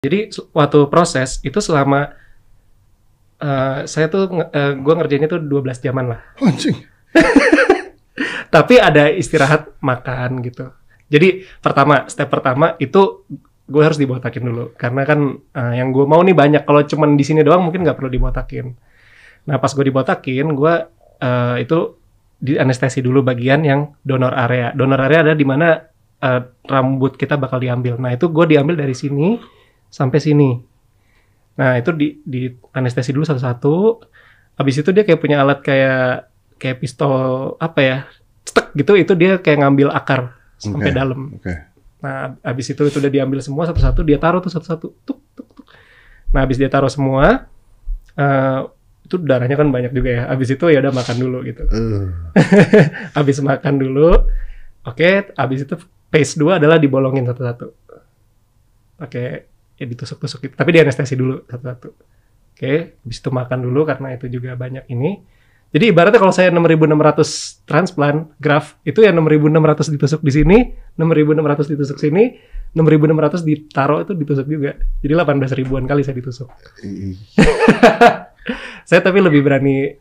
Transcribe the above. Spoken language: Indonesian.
Jadi waktu proses itu selama eh, saya tuh nge- eh, gua ngerjainnya tuh 12 jaman lah. Anjing. Tapi ada istirahat makan gitu. Jadi pertama, step pertama itu gue harus dibotakin dulu karena kan eh, yang gue mau nih banyak. Kalau cuman di sini doang mungkin nggak perlu dibotakin. Nah pas gue dibotakin, gue eh, itu di anestesi dulu bagian yang donor area. Donor area ada di mana eh, rambut kita bakal diambil. Nah itu gue diambil dari sini sampai sini. Nah itu di, di anestesi dulu satu-satu. Habis itu dia kayak punya alat kayak kayak pistol apa ya, cetek gitu. Itu dia kayak ngambil akar sampai dalam. Oke. Nah, habis itu itu udah diambil semua satu-satu, dia taruh tuh satu-satu, tuk, tuk, tuk. Nah, habis dia taruh semua, eh, itu darahnya kan banyak juga ya. Habis itu ya udah makan dulu gitu. Habis makan dulu, oke. Habis itu phase 2 adalah dibolongin satu-satu. Oke, ya ditusuk-tusuk gitu. Tapi di anestesi dulu satu-satu. Oke, habis itu makan dulu karena itu juga banyak ini. Jadi ibaratnya kalau saya 6.600 transplant graf itu ya 6.600 ditusuk di sini, 6.600 ditusuk sini, 6.600 ditaruh itu ditusuk juga. Jadi 18 ribuan kali saya ditusuk. Saya tapi lebih berani